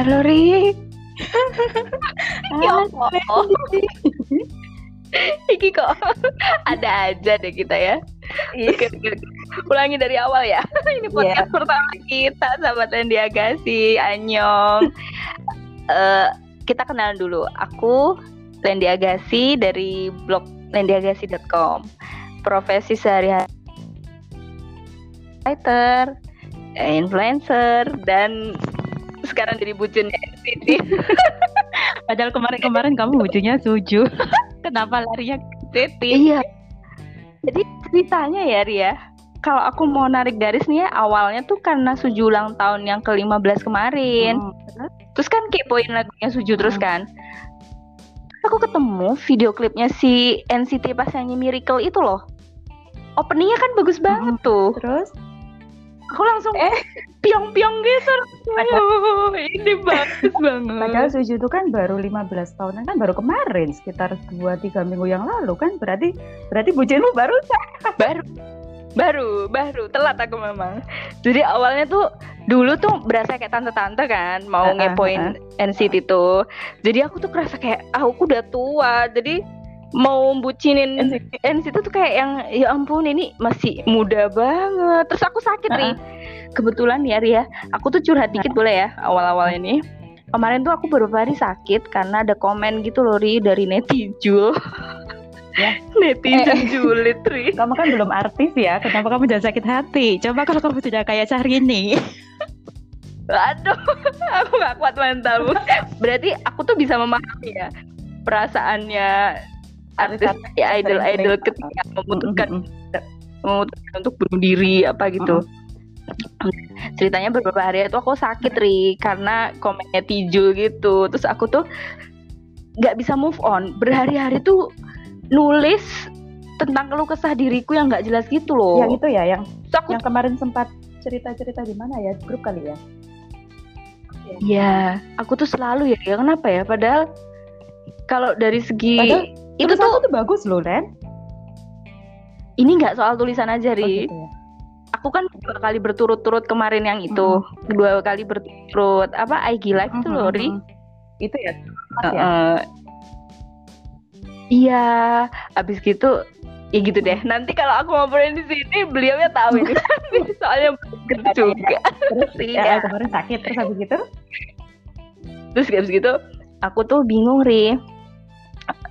Halo Ri. Allah. Iki kok ada aja deh kita ya. Oke, oke. Ulangi dari awal ya. Ini podcast pertama kita, sahabat Lendi Agassi, Anyong. Eh, kita kenalan dulu. Aku Lendi Agassi dari blog lendiagassi.com. Profesi sehari-hari writer, influencer, dan sekarang jadi bucin NCT. Padahal kemarin-kemarin kamu bujunya suju. Kenapa larinya NCT? Iya. Jadi ceritanya ya Ria, kalau aku mau narik garis nih ya, awalnya tuh karena Suju ulang tahun yang ke-15 kemarin. Hmm. Terus kan kepoin lagunya Suju terus Hmm. kan. Aku ketemu video klipnya si NCT pas nyanyi Miracle itu loh. Openingnya kan bagus banget tuh. Terus Aku langsung Eh. piong-piong gitu. Oh, ini bagus banget. Padahal Suju itu kan baru 15 tahunan kan baru kemarin sekitar 2-3 minggu yang lalu kan. Berarti berarti bucinmu baru baru baru baru. Telat aku memang. Jadi awalnya tuh dulu tuh berasa kayak tante-tante kan mau Ah, ah, ngepoin NCT tuh. Jadi aku tuh kerasa kayak ah, aku udah tua. Jadi mau bucinin NCT tuh kayak yang ya ampun ini masih muda banget. Terus aku sakit nih kebetulan ya. Ria aku tuh curhat dikit boleh ya awal-awal ini. Kemarin tuh aku beberapa hari sakit karena ada komen gitu loh Ri dari netizen. Ya. netizen julid Ri. Kamu kan belum artis ya kenapa kamu jangan sakit hati? Coba kalau kamu sudah kayak Syahrini. Aduh, aku gak kuat mentalmu. Berarti aku tuh bisa memahami ya perasaannya Artis-artis ya idol-idol ketika memutuskan Mm-mm. memutuskan untuk bunuh diri apa gitu. Ceritanya beberapa hari itu aku sakit ri karena komennya Tijo gitu. Terus aku tuh nggak bisa move on. Berhari-hari tuh nulis tentang keluh kesah diriku yang nggak jelas gitu loh. yang itu ya yang Terus aku yang kemarin sempat cerita-cerita di mana ya grup kali ya Iya, aku tuh selalu ya, ya kenapa ya? Padahal kalau dari segi Padahal itu tuh tuh bagus loh Ren ini nggak soal tulisan aja, Oh, Ri. gitu ya. Aku kan dua kali berturut-turut kemarin yang itu, dua kali berturut apa IG live itu loh, Ri. Mm-mm. itu ya ya Heeh. Iya, abis gitu ya gitu deh. Nanti kalau aku ngobrolin di sini, beliaunya tahu ini. Soalnya bener juga. terus Iya. ya, kemarin sakit terus habis gitu Terus abis gitu, aku tuh bingung, Ri.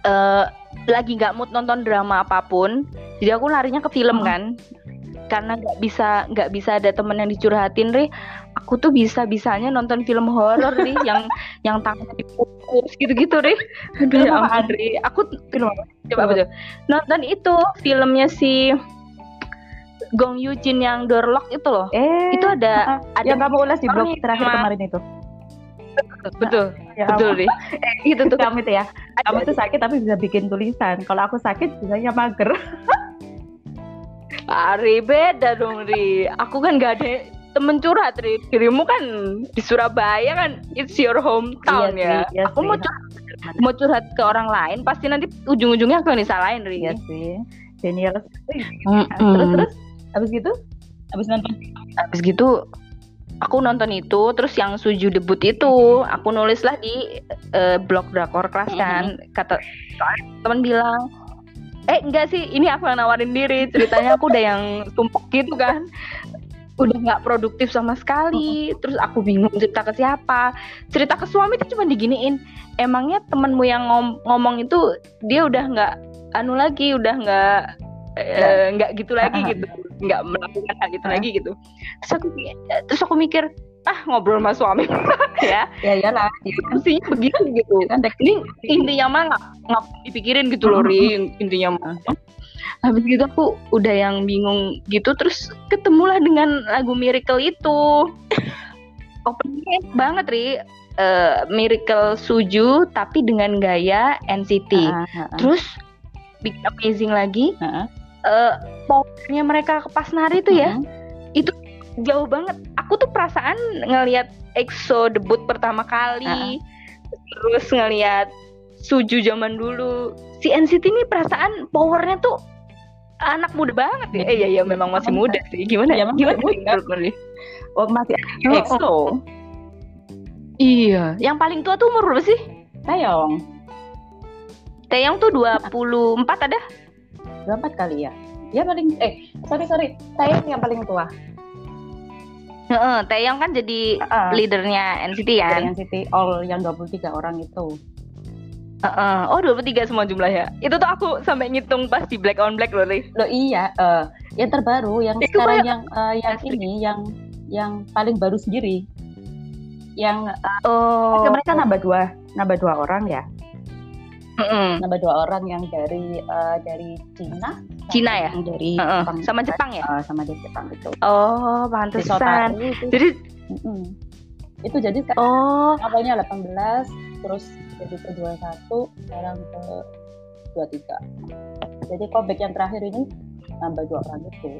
Eh, lagi nggak mood nonton drama apa pun, jadi aku larinya ke film Hmm. kan. Karena nggak bisa nggak bisa ada temen yang dicurhatin, Ri. Aku tuh bisa bisanya nonton film horor, Ri, yang yang tangan dipukul gitu-gitu, Ri. Aduh, ya ampun, Ri. Aku film apa? coba apa tuh? Nonton itu filmnya si Gong Yoo Jin yang Doorlock itu loh. eh Itu ada ada yang kamu ulas di blog terakhir kemarin itu betul, ya betul. Ri. Eh, itu tuh. Kamu itu ya kamu tuh sakit tapi bisa bikin tulisan. Kalau aku sakit bisanya mager. Ari beda dong Ri. Aku kan gak ada temen curhat Ri. Dirimu kan di Surabaya kan It's your hometown Iya ya. sih, iya Aku mau sih. curhat, mau curhat ke orang lain Pasti nanti ujung-ujungnya aku yang disalahin Ri. Iya sih. Genial. Mm-mm. terus terus. Habis gitu? Habis nonton Habis gitu Aku nonton itu Terus yang Suju debut itu Aku nulis lah di eh, blog Drakor Kelas kan. Kata soalnya temen bilang Eh enggak sih Ini aku yang nawarin diri. Ceritanya aku udah yang tumpuk gitu kan. Udah nggak produktif sama sekali. Terus aku bingung cerita ke siapa. Cerita ke suami itu cuma diginiin. Emangnya temenmu yang ngom- ngomong itu dia udah nggak anu lagi udah nggak nggak. gitu lagi gitu nggak melakukan hal itu Ah. lagi gitu. Terus aku terus aku mikir ah ngobrol sama suami. Ya. Ya iyalah mestinya begitu gitu. Kan tek- ini intinya mah nggak nggak dipikirin gitu loh Ri. Intinya mah. Habis gitu aku udah yang bingung gitu terus ketemulah dengan lagu Miracle itu. Openingnya banget Ri. Eh, Miracle Suju tapi dengan gaya NCT Ah, ah, ah. terus bikin amazing lagi. Ah, ah. Eh powernya mereka pas nari tuh ya Mm-mm. jauh banget. Aku tuh perasaan ngelihat EXO debut pertama kali, terus ngelihat Suju zaman dulu. Si NCT ini perasaan powernya tuh anak muda banget ya. Eh iya iya memang masih muda sih. Gimana? Ya, gimana? muda. Nurli? oh masih Oh, EXO Iya, yang paling tua tuh umur berapa sih? Taeyong. Taeyong tuh 24 ada? 24 kali ya. Dia paling eh sorry sorry, Taeyong yang paling tua. Heeh, Taeyong kan jadi Heeh. leadernya NCT? Yang City All yang 23 orang itu. Heeh. Oh, 23 semua jumlahnya. Itu tuh aku sampai ngitung pas di Black on Black loh, Ri. Loh iya, eh yang terbaru yang Itu sekarang yang eh, yang Asli. ini yang yang paling baru sendiri. Yang Oh. eh, mereka nambah dua, nambah dua orang ya. Heeh. Nambah dua orang yang dari eh, dari Cina, Cina ya? dari Heeh. Jepang, Sama Jepang ya? Eh, sama dari Jepang itu. Oh, pantesan. Itu. Jadi Mm-mm. Itu jadi oh, awalnya 18, terus jadi ke 21, sekarang ke 23. Jadi comeback yang terakhir ini nambah dua orang itu.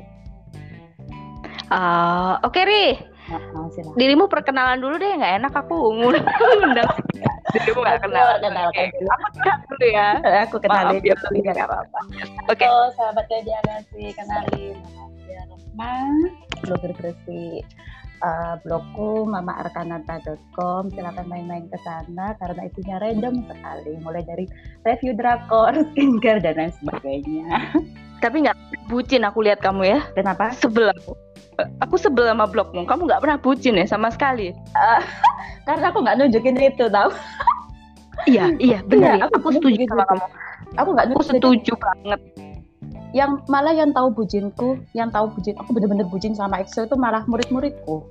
ah, oke Ri. Nah. Dirimu perkenalan dulu deh, nggak enak aku ngundang. Nggak Aku kenal. perkenalkan Oke. dulu. Aku kenal dulu ya. Aku kenalin Maaf ya, tapi nggak apa-apa. Oke. Halo sahabat Kediagasi, kenalin nama Rokma, blogger bersih eh, blogku mamaarkanata.com silakan main-main ke sana karena isinya random sekali mulai dari review drakor, skincare dan lain sebagainya. Tapi nggak bucin aku lihat kamu ya. Kenapa? Sebel aku. Aku sebel sama blogmu. Kamu nggak pernah bucin ya sama sekali. Karena aku nggak nunjukin itu tahu. Iya, iya, benar. Iya, aku, aku setuju sama kamu. Aku nggak Aku setuju banget. Yang malah yang tahu bujinku, yang tahu bujin aku bener-bener bujin sama EXO itu malah murid-muridku.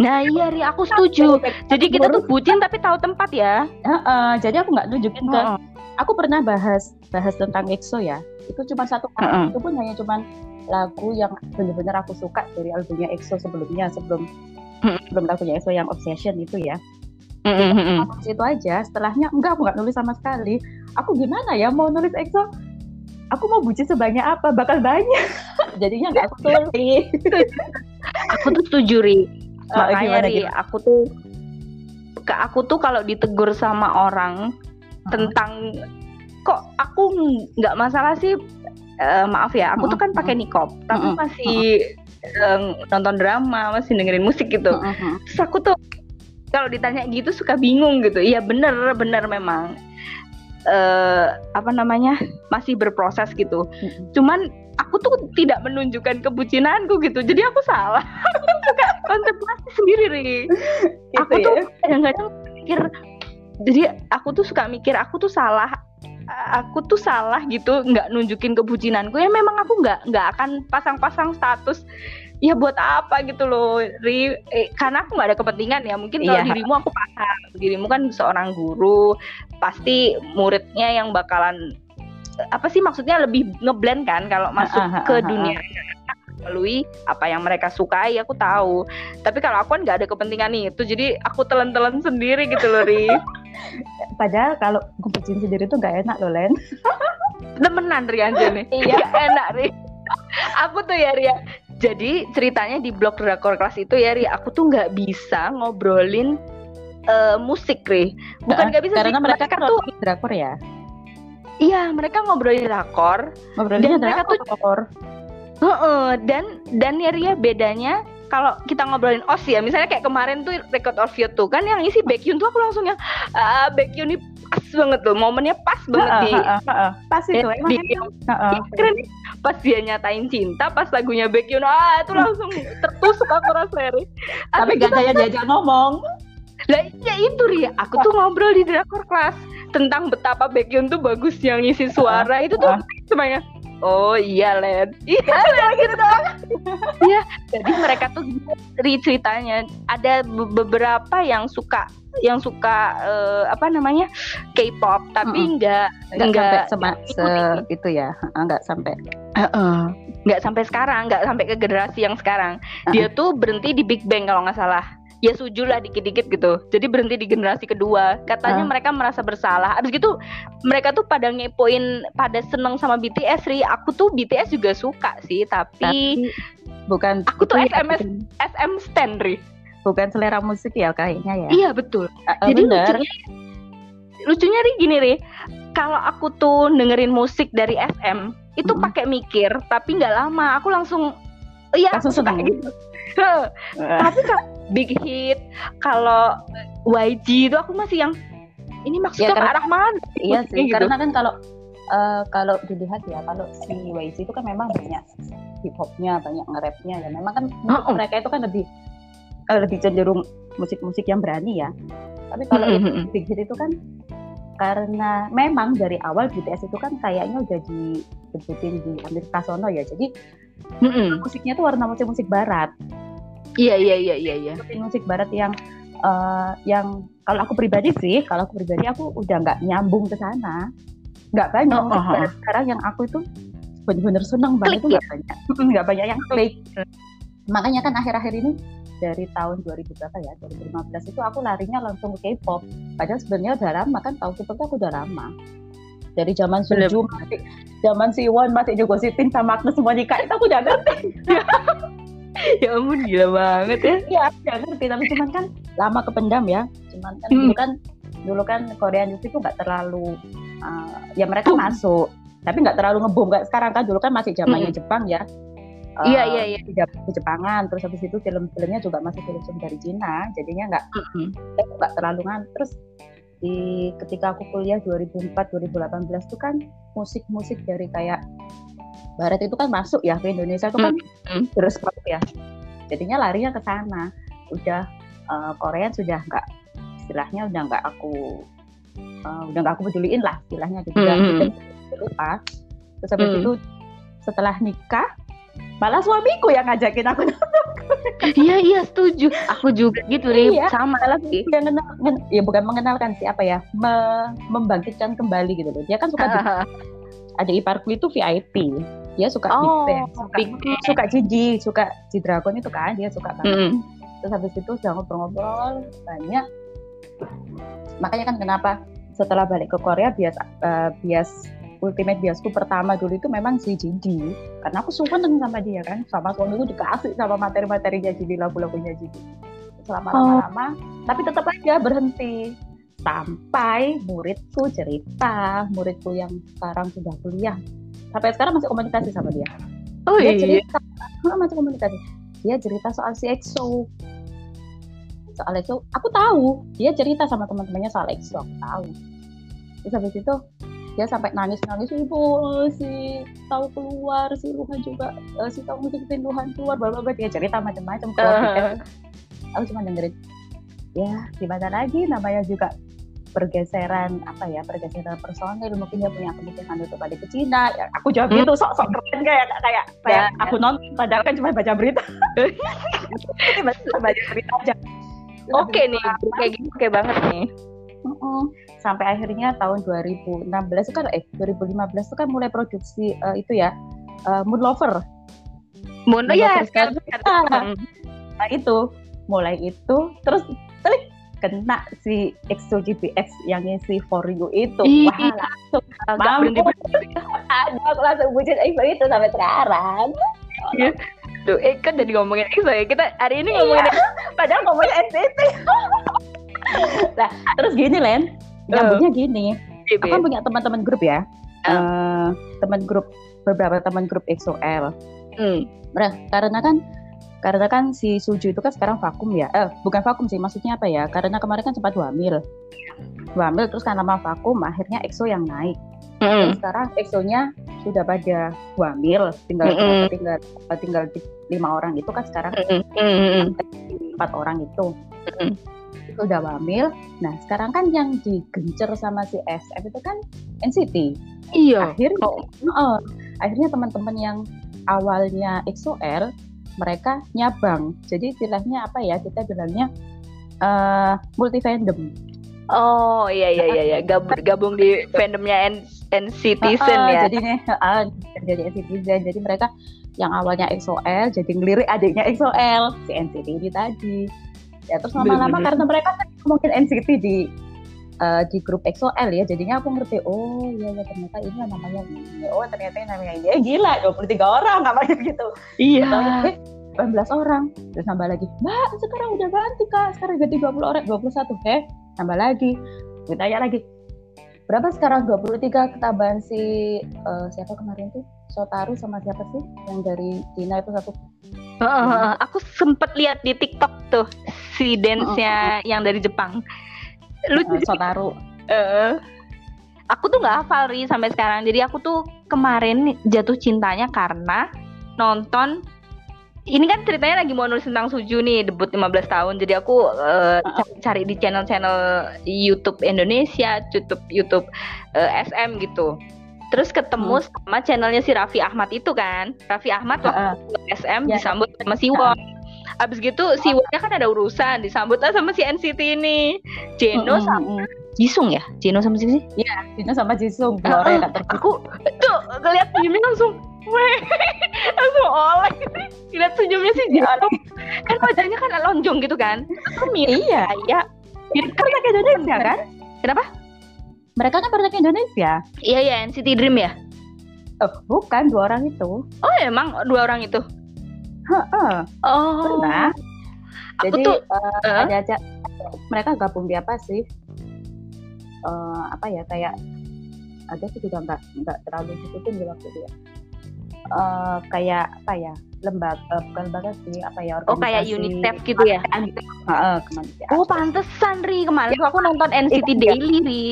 Nah, iya, Ri, aku setuju. Jadi kita tuh bucin tapi tahu tempat ya. Heeh, jadi aku nggak nunjukin ke Heeh. aku pernah bahas bahas tentang EXO ya itu cuma satu kali Heeh. itu pun hanya cuma lagu yang benar-benar aku suka dari albumnya EXO sebelumnya sebelum Heeh. sebelum lagunya EXO yang Obsession itu ya mm, mm. Nulis itu aja setelahnya enggak aku nggak nulis sama sekali aku gimana ya mau nulis EXO aku mau bucin sebanyak apa? Bakal banyak. Jadinya nggak aku tulis Aku tuh setuju, Ri. Oh, Makanya, Ri, aku tuh ke aku tuh kalau ditegur sama orang tentang kok aku nggak masalah sih eh, maaf ya aku tuh kan pakai nikop tapi masih eh, nonton drama masih dengerin musik gitu. Terus aku tuh kalau ditanya gitu suka bingung gitu. Iya bener bener memang eh apa namanya masih berproses gitu. Mm-mm. cuman aku tuh tidak menunjukkan kebucinanku gitu. Jadi aku salah. Aku suka kontemplasi sendiri Ri. Gitu aku ya. tuh kadang-kadang mikir jadi aku tuh suka mikir aku tuh salah aku tuh salah gitu nggak nunjukin kebucinanku ya memang aku nggak nggak akan pasang-pasang status ya buat apa? gitu loh. Ri Eh, karena aku nggak ada kepentingan ya. Mungkin kalau Iya. dirimu aku paham. Dirimu kan seorang guru pasti muridnya yang bakalan apa sih maksudnya lebih ngeblend kan kalau masuk Ha, ha, ha, ke dunia. Melalui apa yang mereka sukai aku tahu. Tapi kalau aku kan nggak ada kepentingan itu jadi aku telan-telan sendiri gitu loh Ri. Padahal kalau aku bucin sendiri tuh nggak enak loh Len. Temenan Ri aja nih. Iya. Enak Ri. Aku tuh ya Ria jadi ceritanya di blog drakor kelas itu ya Ri aku tuh nggak bisa ngobrolin eh, musik Ri bukan nggak bisa sih karena mereka kan tuh drakor ya iya mereka ngobrolin drakor ngobrolinnya Dan mereka tuh- drakor Heeh, dan dan ya Ria bedanya kalau kita ngobrolin OS ya misalnya kayak kemarin tuh record of you tuh kan yang isi Baekhyun tuh aku langsung yang ah Baekhyun ini pas banget tuh momennya pas banget di Heeh, heeh. pas itu di- emang di- Heeh. Iya, keren. Pas dia nyatain cinta pas lagunya Baekhyun ah itu langsung tertusuk aku rasanya tapi gak jajak jajak ngomong. Lah iya itu Ria aku tuh ngobrol di drakor kelas tentang betapa Baekhyun tuh bagus yang ngisi suara. Itu tuh semuanya oh iya Len. Iya Len gitu doang. Iya jadi mereka tuh gitu, Ri ceritanya. Ada be- beberapa yang suka yang suka eh, apa namanya K-pop tapi Mm-mm. enggak nggak sampai Enggak sama se itu ya. Heeh, nggak sampai. Nggak sampai sekarang nggak sampai ke generasi yang sekarang. Dia tuh berhenti di Big Bang kalau nggak salah ya suju lah dikit-dikit gitu jadi berhenti di generasi kedua katanya Ah. mereka merasa bersalah abis gitu mereka tuh pada ngepoin pada seneng sama BTS Ri aku tuh BTS juga suka sih tapi, tapi bukan Aku tuh SMS. SM Stan Ri bukan selera musik ya kayaknya ya iya betul Heeh, jadi bener. lucunya lucunya Ri gini Ri kalau aku tuh dengerin musik dari SM itu Mm-mm. pakai mikir tapi nggak lama aku langsung iya Langsung suka gitu. tapi kalau big hit kalau YG itu aku masih yang ini maksudnya Ya, ke arah mana? Iya sih, gitu. karena kan kalau eh, kalau dilihat ya, kalau si YG itu kan memang banyak hip hopnya, banyak nge-rapnya dan memang kan musik Oh. mereka itu kan lebih eh, lebih cenderung musik-musik yang berani ya. Tapi kalau Mm, yang mm, mm. Big Hit itu kan karena memang dari awal BTS itu kan kayaknya udah didebutin di Amerika sono ya. Jadi Mm-mm. musiknya tuh warna musik-musik barat. Iya iya iya iya iya. Musik barat yang eh, yang kalau aku pribadi sih, kalau aku pribadi aku udah nggak nyambung ke sana. Nggak banyak Oh, oh, oh. sekarang yang aku itu bener-bener seneng banget Klik itu nggak banyak. Nggak banyak yang klik. Makanya kan akhir-akhir ini dari tahun 2000 berapa ya 2015 itu aku larinya langsung ke K-pop padahal sebenarnya udah lama kan tahu K-pop aku udah lama dari zaman. Suju masih zaman Siwon masih digosipin sama Agnes Monica itu aku udah ngerti ya ampun gila banget ya. Iya, aku udah ngerti tapi cuman kan lama kependam ya cuman kan Hmm. dulu kan dulu kan Korean Music itu nggak terlalu uh, ya mereka Boom. masuk tapi nggak terlalu ngebom kayak sekarang kan dulu kan masih zamannya Hmm. Jepang ya Iya, Eh, iya, iya. Jap- di Jepangan terus habis itu film-filmnya juga masih film dari Cina jadinya nggak eh, nggak terlalu ngan terus di ketika aku kuliah 2004 2018 itu kan musik-musik dari kayak barat itu kan masuk ya ke Indonesia itu kan Mm. terus pop ya jadinya larinya ke sana udah eh, Korea sudah nggak istilahnya udah nggak aku eh, udah nggak aku peduliin lah istilahnya gitu udah Mm. udah lupa terus habis Mm. itu setelah nikah malah suamiku yang ngajakin aku Iya iya setuju. Aku juga gitu Rip. Iya. Sama malah lagi. dia kenal, ya bukan mengenalkan siapa ya me- membangkitkan kembali gitu loh dia kan suka di, ada iparku itu VIP dia suka big Oh, band suka Big suka Gigi suka G Dragon itu kan dia suka banget Mm-mm. terus habis itu udah ngobrol-ngobrol banyak makanya kan kenapa setelah balik ke Korea bias eh, bias ultimate biasku pertama dulu itu memang si Gigi karena aku suka sama dia kan. Sama suamiku dikasih sama materi-materinya Gigi lagu-lagunya Gigi selama lama-lama tapi tetap aja berhenti. Sampai muridku cerita muridku yang sekarang sudah kuliah. Sampai sekarang masih komunikasi sama dia. Oh dia iya. cerita. Masih komunikasi. Dia cerita soal si EXO. Soal EXO. Aku tahu dia cerita sama teman-temannya soal EXO aku tahu. Terus habis itu dia sampai nangis nangis ibu si tahu keluar si Luhan juga eh, si tahu ngikutin Luhan keluar bla bla dia cerita macam-macam keluar tiket. aku cuma dengerin ya gimana lagi? Namanya juga pergeseran apa ya pergeseran personil. Mungkin dia punya kemungkinan untuk balik ke Cina. Ya, aku jawab Hmm. gitu sok sok keren kayak kayak kayak Ya, aku nonton padahal kan cuma baca berita. Baca berita aja. Oke nih, kayak gini oke banget nih. Mm-mm. sampai akhirnya tahun 2016 itu kan eh 2015 itu kan mulai produksi eh, itu ya eh, Moon Lover Mono Mono ya, terus sekarang Ah. sekarang. nah itu mulai itu terus klik kena si EXO GBX yang ngisi For You itu Ih, wah langsung berhenti ada aku langsung bucin EXO itu sampai sekarang Tuh, eh kan jadi ngomongin EXO ya. Kita hari ini Iya. ngomongin padahal ngomongnya NCT nah terus gini Len nyambungnya gini EXO. aku kan punya teman-teman grup ya. Eh, teman grup beberapa teman grup EXO-L Hmm. Nah, karena kan karena kan si Suju itu kan sekarang vakum ya. Eh, bukan vakum sih, maksudnya apa ya? Karena kemarin kan sempat hamil. Hamil terus karena lama vakum, akhirnya EXO yang naik. Hmm. Dan sekarang EXO-nya sudah pada hamil, tinggal Mm-mm. tinggal tinggal lima orang itu kan sekarang Hmm. Hmm. empat orang itu. Mm-mm. Udah hamil. Nah, sekarang kan yang digencer sama si SF itu kan NCT. Iya. Akhirnya, Oh. Heeh. akhirnya teman-teman yang awalnya EXO-L mereka nyabang. Jadi istilahnya apa ya? Kita bilangnya eh multi fandom. Oh iya iya iya iya gabung gabung di fandomnya N NCTzen Heeh, ya. Jadi nih, heeh, jadi NCTzen. Jadi mereka yang awalnya EXO-L jadi ngelirik adiknya EXO-L si NCT ini tadi. Ya terus lama-lama karena mereka kan mungkin NCT di eh, di grup EXO-L ya, jadinya aku ngerti, oh iya ya ternyata ini namanya ini, oh ternyata ini namanya ini, Eh, gila 23 orang namanya gitu. Iya. Tahu, eh 18 orang. Terus nambah lagi mbak sekarang udah ganti kak. Sekarang ganti 20 orang 21 eh tambah lagi. Gue tanya lagi berapa sekarang 23 ketambahan si eh, siapa kemarin tuh Sotaru sama siapa sih yang dari Cina itu satu Heeh, aku sempet lihat di TikTok tuh si dance-nya yang dari Jepang. Lucu Uh, Sotaru. Eh, aku tuh nggak hafal ri sampai sekarang. Jadi aku tuh kemarin jatuh cintanya karena nonton. Ini kan ceritanya lagi mau nulis tentang Suju nih, debut 15 tahun. Jadi aku eh, cari, cari di channel-channel YouTube Indonesia, YouTube YouTube eh, SM gitu. Terus ketemu sama channelnya si Raffi Ahmad itu kan. Raffi Ahmad waktu Heeh. SM Ya. disambut sama Siwon. Abis gitu Siwonnya kan ada urusan, disambut lah sama si NCT ini. Jeno sama. Jisung ya? Jeno sama siapa sih? Dino sama Jisung, dua orang yang. Aku tuh ngeliat senyumnya langsung weh langsung oleh ngeliat senyumnya sih Jano kan wajahnya kan lonjong gitu kan mirip Iya, kayak mirip pernah ke Indonesia kan? Kenapa? Mereka kan pernah ke Indonesia. iya ya NCT Dream ya Oh, bukan dua orang itu. oh emang dua orang itu Heeh, oh pernah. aku Jadi tuh eh, eh? ada aja mereka gabung di apa sih? Eh, apa ya kayak ada sih juga nggak nggak terlalu ngikutin di waktu itu ya. Eh, kayak apa ya lembaga eh, bukan lembaga sih apa ya oh kayak organisasi UNICEF gitu ya gitu. Heeh, kemanusiaan. oh pantesan Ri kemarin tuh aku nonton NCT Iya. Daily Ri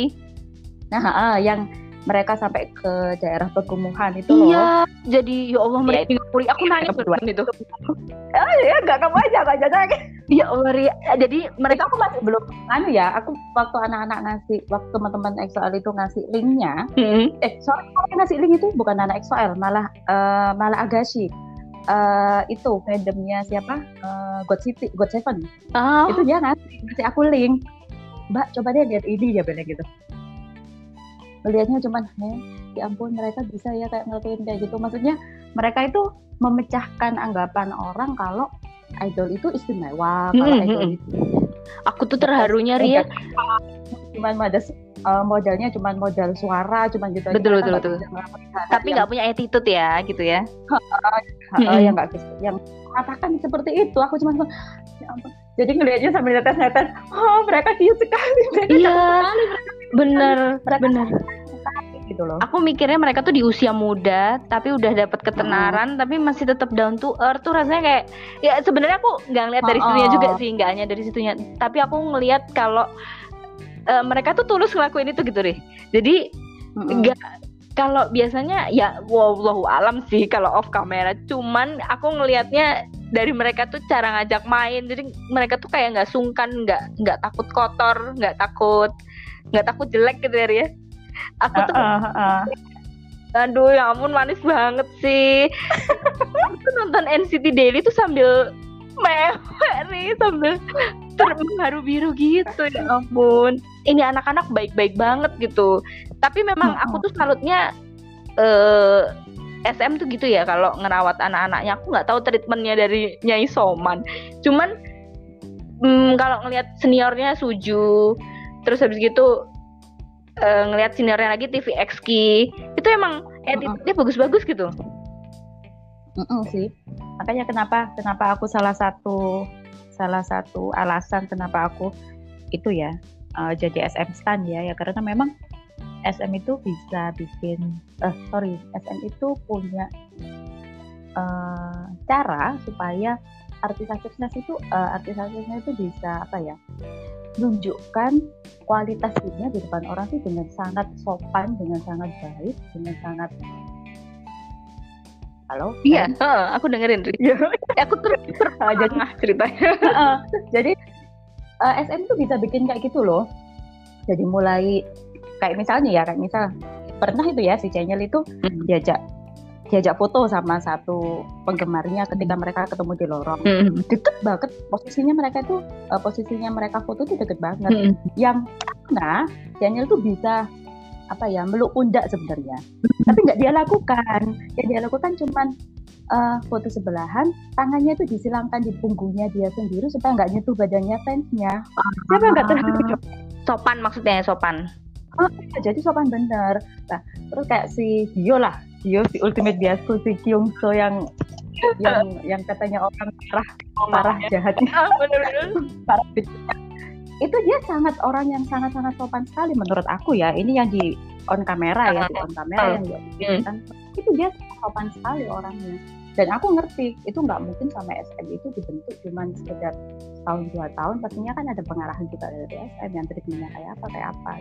Nah, heeh, yang mereka sampai ke daerah perkumuhan itu loh. iya jadi ya Allah Iya, mereka ngapuri aku nangis berdua. itu Oh iya, nggak kamu aja, nggak jajan. ya Allah Ri jadi mereka aku masih belum anu ya, aku waktu anak-anak ngasih, waktu teman-teman EXO-L itu ngasih linknya, Hmm. eh sorry yang ngasih link itu bukan anak EXO-L, malah eh, malah Agashi. Eh, itu fandomnya siapa? Eh, God City, God Seven. Oh, Itu dia ngasih, ngasih aku link. Mbak, coba deh lihat ini dia bilang gitu. Melihatnya cuman, eh, ya ampun mereka bisa ya kayak ngelakuin kayak gitu. Maksudnya mereka itu memecahkan anggapan orang kalau idol itu istimewa, kalau Hmm, idol hmm. itu aku tuh terharunya Ri ya cuman modal eh, modalnya cuman modal suara cuman gitu aja. Betul, Mereka betul, betul. tapi nggak punya attitude ya gitu ya Mm-mm. yang nggak yang katakan seperti itu aku cuma ya ampun jadi ngelihatnya sambil netes-netes oh mereka cute sekali mereka Iya. sekali bener mereka bener. sekali gitu loh. Aku mikirnya mereka tuh di usia muda tapi udah dapat ketenaran tapi masih tetap down to earth. Tuh rasanya kayak ya sebenarnya aku nggak ngeliat dari Oh, situnya oh. juga sih nggak hanya dari situnya. Tapi aku ngelihat kalau eh, mereka tuh tulus ngelakuin itu gitu deh. Jadi Mm-mm. nggak kalau biasanya ya wallahu alam sih kalau off kamera cuman aku ngelihatnya dari mereka tuh cara ngajak main. Jadi mereka tuh kayak nggak sungkan nggak nggak takut kotor nggak takut nggak takut jelek gitu ya aku tuh Heeh, heeh. aduh ya ampun manis banget sih. Aku nonton NCT Daily tuh sambil mewek nih sambil terharu biru gitu ya ampun. Ini anak-anak baik-baik banget gitu. Tapi memang aku tuh salutnya eh SM tuh gitu ya kalau ngerawat anak-anaknya. Aku nggak tahu treatmentnya dari Nyai Soman. Cuman mm, kalau ngelihat seniornya Suju terus habis gitu eh, ngelihat seniornya lagi TVXQ itu emang attitude-nya bagus-bagus gitu. Mm-mm sih. Makanya kenapa kenapa aku salah satu salah satu alasan kenapa aku itu ya eh, jadi SM stan ya ya karena memang SM itu bisa bikin eh sorry SM itu punya eh, cara supaya artis-artisnya itu eh, artis-artisnya itu bisa apa ya menunjukkan kualitas dirinya di depan orang sih dengan sangat sopan dengan sangat baik dengan sangat halo Iya, heeh, aku dengerin Ri. Iya. aku ter Ah, jadi ceritanya. Heeh. jadi eh, SM itu bisa bikin kayak gitu loh. Jadi mulai kayak misalnya ya kayak misal pernah itu ya si Channel itu Hmm. diajak diajak foto sama satu penggemarnya ketika mereka ketemu di lorong. Hmm. Deket banget posisinya mereka itu eh, posisinya mereka foto tuh deket banget. Hmm. Yang nah Channel tuh bisa apa ya meluk pundak sebenarnya. Tapi nggak dia lakukan. Yang dia lakukan cuman eh, foto sebelahan, tangannya itu disilangkan di punggungnya dia sendiri supaya nggak nyentuh badannya fansnya. Siapa nggak terlalu Sopan maksudnya sopan. jadi sopan bener. Nah, terus kayak si Dio lah, Dio si ultimate biasku si Kyung So yang yang yang katanya orang parah parah jahatnya Ah, parah itu dia sangat orang yang sangat sangat sopan sekali menurut aku ya. Ini yang di on kamera ya di on kamera yang dia Hmm. kan itu dia sopan sekali orangnya. Dan aku ngerti itu nggak mungkin sama SM itu dibentuk cuma sekedar tahun dua tahun pastinya kan ada pengarahan juga dari SM yang treatmentnya kayak apa kayak apa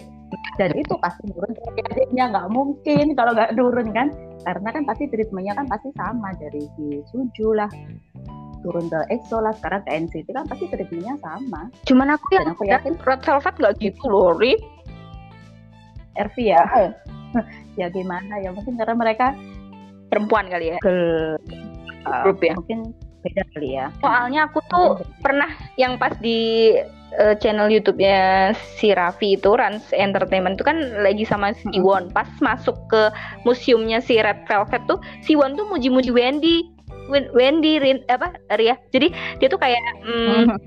dan itu pasti turun adiknya nggak mungkin kalau nggak turun kan? Karena kan pasti treatmentnya kan pasti sama dari si Suju lah turun ke EXO lah sekarang ke NCT kan pasti treatmentnya sama. Cuman aku yang aku yakin Red Velvet nggak gitu loh Ri. RV ya? Ya gimana ya? Mungkin karena mereka perempuan kali ya? Girl grup ya? mungkin beda kali ya. Soalnya aku tuh pernah yang pas di uh, channel YouTube-nya si Raffi itu Rans Entertainment itu kan lagi sama si Hmm. Won. Pas masuk ke museumnya si Red Velvet tuh si Won tuh muji-muji Wendy. Wen- Wendy Rin, apa Ria. Jadi dia tuh kayak mm,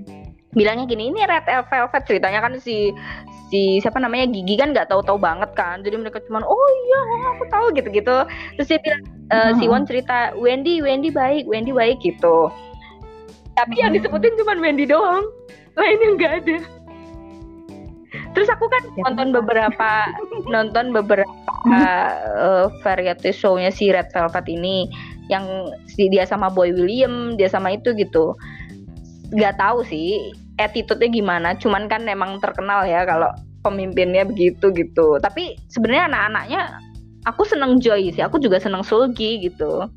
bilangnya gini ini Red Velvet ceritanya kan si si siapa namanya Gigi kan nggak tahu-tahu banget kan. Jadi mereka cuman oh iya aku tahu gitu-gitu. Terus dia bilang eh, si Mhm. Won cerita Wendy Wendy baik Wendy baik gitu tapi yang disebutin cuma Wendy doang. Lainnya nggak ada. Terus aku kan Ya, nonton beberapa nonton beberapa eh, variety show-nya si Red Velvet ini. Yang si dia sama Boy William dia sama itu gitu. Nggak tahu sih attitude-nya gimana. Cuman kan memang terkenal ya kalau pemimpinnya begitu gitu. Tapi sebenarnya anak-anaknya aku seneng Joy sih. Aku juga seneng Sulgi gitu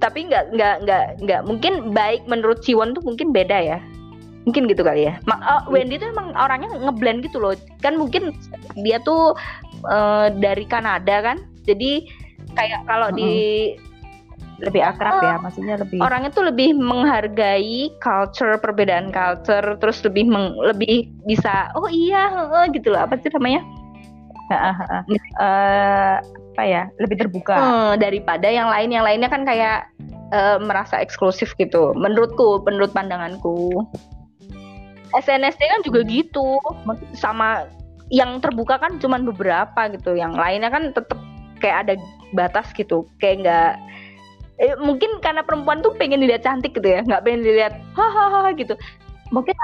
tapi nggak nggak nggak nggak. Mungkin baik menurut Siwon tuh mungkin beda ya. Mungkin gitu kali ya. Ma- oh, Wendy tuh emang orangnya ngeblend gitu loh. Kan mungkin dia tuh eh, dari Kanada kan. Jadi kayak kalau di lebih akrab ya maksudnya lebih orangnya tuh lebih menghargai culture perbedaan culture terus lebih meng- lebih bisa oh iya eh, gitu loh. Apa sih namanya? Eh, apa ya lebih terbuka. Eh, daripada yang lain. Yang lainnya kan kayak eh, merasa eksklusif gitu. Menurutku menurut pandanganku. SNSD kan juga gitu. Sama yang terbuka kan cuman beberapa gitu. Yang lainnya kan tetep kayak ada batas gitu. Kayak nggak eh, mungkin karena perempuan tuh pengen dilihat cantik gitu ya. Nggak pengen dilihat hahaha gitu. Mungkin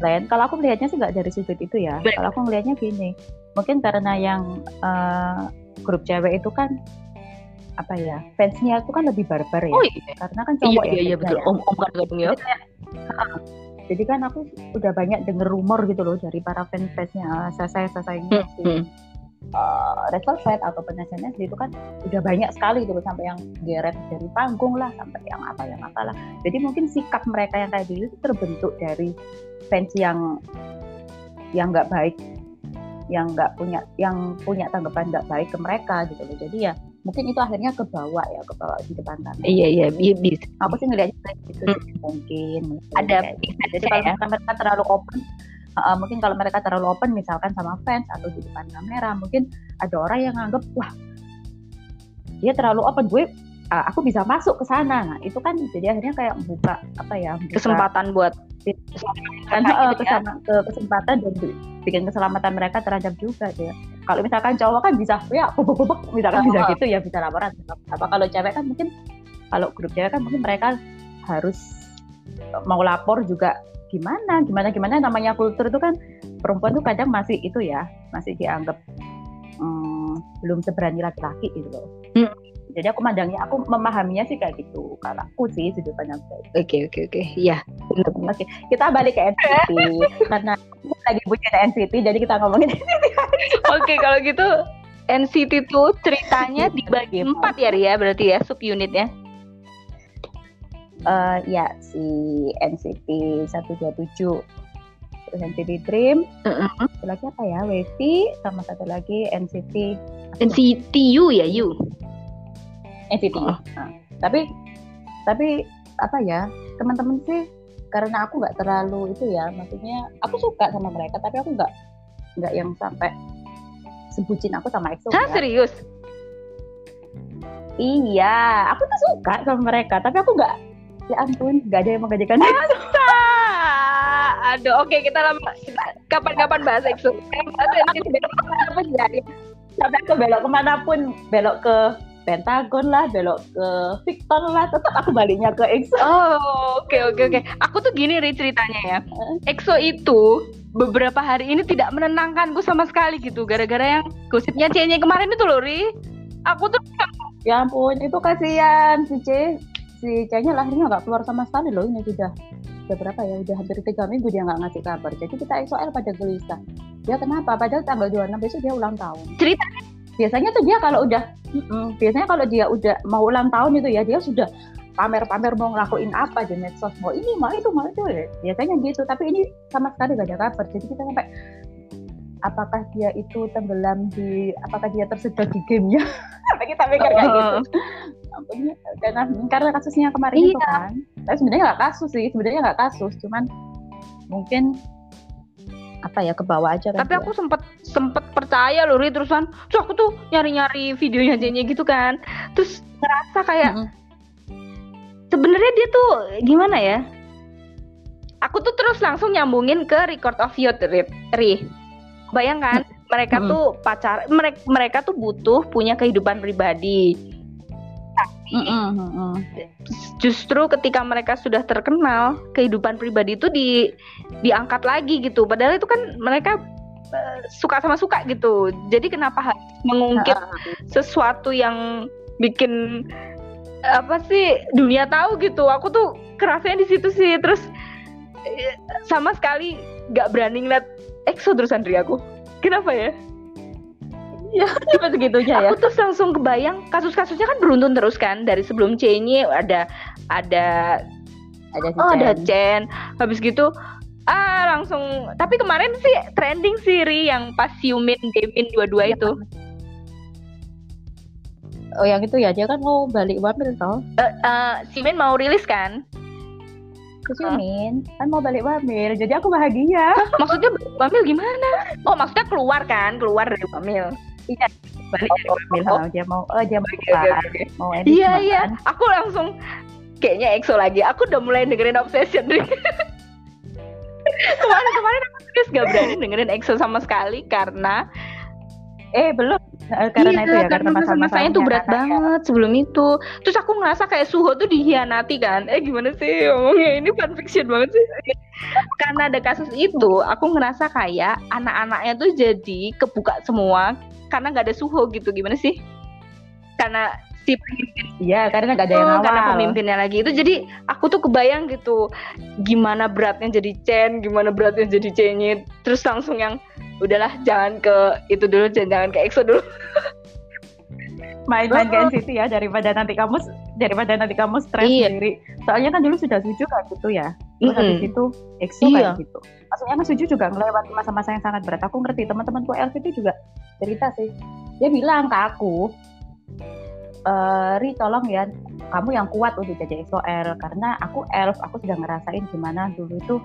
Glenn kalau aku melihatnya sih nggak dari sudut itu ya. Kalau aku melihatnya gini. Mungkin karena yang eh, grup cewek itu kan apa ya fansnya itu kan lebih barbar ya. Oh iya. Karena kan iya cowok iya, ya iya fansnya betul. ya. om om kan ya. Jadi kayak, jadi kan aku udah banyak denger rumor gitu loh dari para fans-fansnya saya saya ini si Hmm. uh, Red Velvet atau SNSD itu kan udah banyak sekali gitu loh sampai yang geret dari panggung lah sampai yang apa yang apalah. Jadi mungkin sikap mereka yang kayak gitu itu terbentuk dari fans yang yang nggak baik yang nggak punya yang punya tanggapan nggak baik ke mereka gitu loh jadi ya mungkin itu akhirnya ke bawah ya ke bawah di depan kamera iya iya bisa aku sih ngeliatnya kayak gitu Hmm. sih, mungkin mungkin ada gitu. jadi kalau ya. mereka terlalu open uh, mungkin kalau mereka terlalu open misalkan sama fans atau di depan kamera mungkin ada orang yang nganggep wah dia terlalu open gue uh, aku bisa masuk ke sana nah itu kan jadi akhirnya kayak buka apa ya buka kesempatan buat uh, ya. kesama- ke kesempatan dan bi- bikin keselamatan mereka terancam juga ya kalau misalkan cowok kan bisa ya bubuk misalkan bisa Oh. gitu ya bisa laporan apa kalau cewek kan mungkin kalau grup cewek kan mungkin mereka harus mau lapor juga gimana gimana gimana namanya kultur itu kan perempuan tuh kadang masih itu ya masih dianggap hmm, belum seberani laki-laki gitu loh Hmm. Jadi aku mandangnya aku memahaminya sih kayak gitu kalau aku sih sudut pandang saya oke oke oke iya Oke, kita balik ke NCT karena lagi punya NCT, jadi kita ngomongin Oke, kalau gitu NCT tuh ceritanya dibagi Gitu. empat ya Ria berarti ya subunitnya. eh ya si NCT 127 terus NCT Dream, satu lagi apa ya? Wavy sama satu lagi NCT NCT U ya U. NCT. Oh. Nah, tapi tapi apa ya? Teman-teman sih karena aku nggak terlalu itu ya, maksudnya aku suka sama mereka, tapi aku nggak nggak yang sampai sebutin aku sama EXO. Hah enggak. serius? Iya, aku tuh suka sama mereka, tapi aku nggak, ya ampun, nggak ada yang menggajikan aku. Ah, aduh, oke kita lama kapan-kapan bahas EXO. Bahas apa sih ya? Sampai aku belok ke mana pun, belok ke Pentagon lah, belok ke Victor lah, tetap aku baliknya ke EXO. Oh, oke oke oke. Aku tuh gini Ri ceritanya ya. EXO itu beberapa hari ini tidak menenangkanku sama sekali gitu gara-gara yang gosipnya C-nya kemarin itu loh Ri. Aku tuh Ya ampun, itu kasihan si C. si Canya lahirnya nggak keluar sama sekali loh ini sudah udah berapa ya udah hampir tiga minggu dia nggak ngasih kabar jadi kita XOL pada gelisah dia kenapa padahal tanggal 26 besok dia ulang tahun cerita biasanya tuh dia kalau udah mm, biasanya kalau dia udah mau ulang tahun itu ya dia sudah pamer-pamer mau ngelakuin apa di medsos. Mau ini mau itu mau itu. Ya. biasanya gitu. Tapi ini sama sekali gak ada kabar. Jadi kita sampai apakah dia itu tenggelam di apakah dia tersedot di gamenya? Sampai kita mikir kayak gitu. Karena karena kasusnya kemarin Iya. itu kan. Tapi sebenarnya nggak kasus sih sebenarnya nggak kasus. Cuman mungkin apa ya ke bawah aja kan tapi aku sempet sempet percaya loh Ri terusan. Terus aku tuh nyari nyari videonya Jenny gitu kan. Terus ngerasa kayak Mm-mm. sebenarnya dia tuh gimana ya? Aku tuh terus langsung nyambungin ke record of youth Ri, Ri. bayangkan mereka Mm-mm. tuh pacar mereka mereka tuh butuh punya kehidupan pribadi Mm-mm, mm-mm. justru ketika mereka sudah terkenal kehidupan pribadi itu di diangkat lagi gitu. Padahal itu kan mereka eh, suka sama suka gitu. Jadi kenapa harus mengungkit sesuatu yang bikin apa sih dunia tahu gitu. Aku tuh kerasanya di situ sih. Terus eh, sama sekali nggak berani ngeliat EXO terus Andri aku kenapa ya cuma segitunya ya. Aku tuh langsung kebayang kasus-kasusnya kan beruntun terus kan. Dari sebelum Cenyi ada ada ada si oh ada Chen. Chen. Habis gitu ah langsung tapi kemarin sih trending sih Ri yang pas Yumin Demin dua-dua itu. Oh yang itu ya dia kan mau balik Wamil toh. Eh, eh, Simin mau rilis kan? Ke Simin kan mau balik Wamil jadi aku bahagia. Maksudnya Wamil gimana? Oh maksudnya keluar kan? Keluar dari Wamil balik dari Wamil Oh. oh, dia mau oh dia mau oke, makan, oke. mau edit iya makan. iya aku langsung kayaknya EXO lagi aku udah mulai dengerin Obsession Ri kemarin-kemarin aku serius gak berani dengerin EXO sama sekali karena eh belum karena Iya, itu ya karena masa-masanya tuh berat banget sebelum itu. Terus aku ngerasa kayak Suho tuh dihianati kan. Eh gimana sih ngomongnya ini fanfiction banget sih. Karena ada kasus itu, aku ngerasa kayak anak-anaknya tuh jadi kebuka semua karena nggak ada Suho gitu. Gimana sih? Karena si pemimpin iya karena nggak ada yang Oh, awal karena pemimpinnya lagi itu jadi aku tuh kebayang gitu gimana beratnya jadi Chen gimana beratnya jadi Cenit terus langsung yang udahlah jangan ke itu dulu jangan, ke EXO dulu main-main ke Oh. NCT ya daripada nanti kamu daripada nanti kamu stres Iya. sendiri soalnya kan dulu sudah Suju kayak gitu ya terus Mm-mm. habis itu EXO Iya. kayak gitu maksudnya kan Suju juga melewati masa-masa yang sangat berat aku ngerti teman-temanku LVP juga cerita sih dia bilang ke aku "Eh, Ri tolong ya kamu yang kuat untuk jadi EXO-L karena aku elf aku sudah ngerasain gimana dulu itu